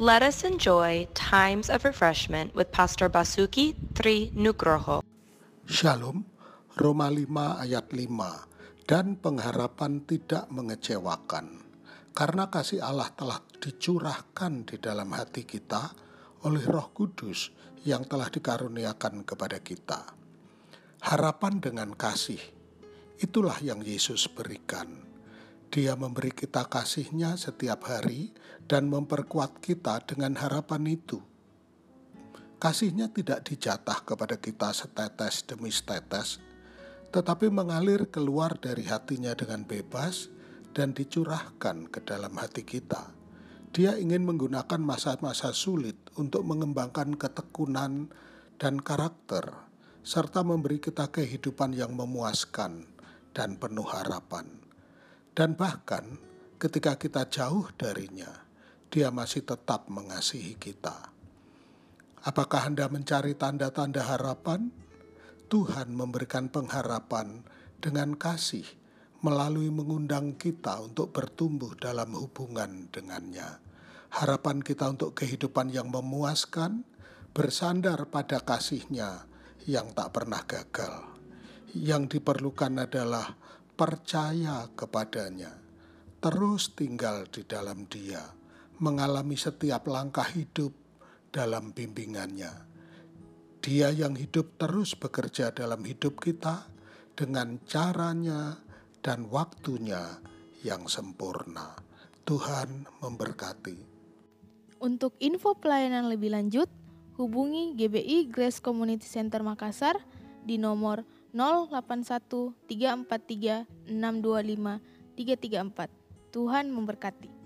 Let us enjoy times of refreshment with Pastor Basuki Tri Nugroho. Shalom, Roma 5 ayat 5, dan pengharapan tidak mengecewakan, karena kasih Allah telah dicurahkan di dalam hati kita oleh roh kudus yang telah dikaruniakan kepada kita. Harapan dengan kasih, itulah yang Yesus berikan dia memberi kita kasihnya setiap hari dan memperkuat kita dengan harapan itu. Kasihnya tidak dijatah kepada kita setetes demi setetes, tetapi mengalir keluar dari hatinya dengan bebas dan dicurahkan ke dalam hati kita. Dia ingin menggunakan masa-masa sulit untuk mengembangkan ketekunan dan karakter, serta memberi kita kehidupan yang memuaskan dan penuh harapan. Dan bahkan ketika kita jauh darinya, dia masih tetap mengasihi kita. Apakah Anda mencari tanda-tanda harapan? Tuhan memberikan pengharapan dengan kasih melalui mengundang kita untuk bertumbuh dalam hubungan dengannya. Harapan kita untuk kehidupan yang memuaskan bersandar pada kasihnya yang tak pernah gagal. Yang diperlukan adalah percaya kepadanya, terus tinggal di dalam Dia, mengalami setiap langkah hidup dalam bimbingannya. Dia yang hidup terus bekerja dalam hidup kita dengan caranya dan waktunya yang sempurna. Tuhan memberkati. Untuk info pelayanan lebih lanjut, hubungi GBI Grace Community Center Makassar di nomor 081 343 625 334. Tuhan memberkati.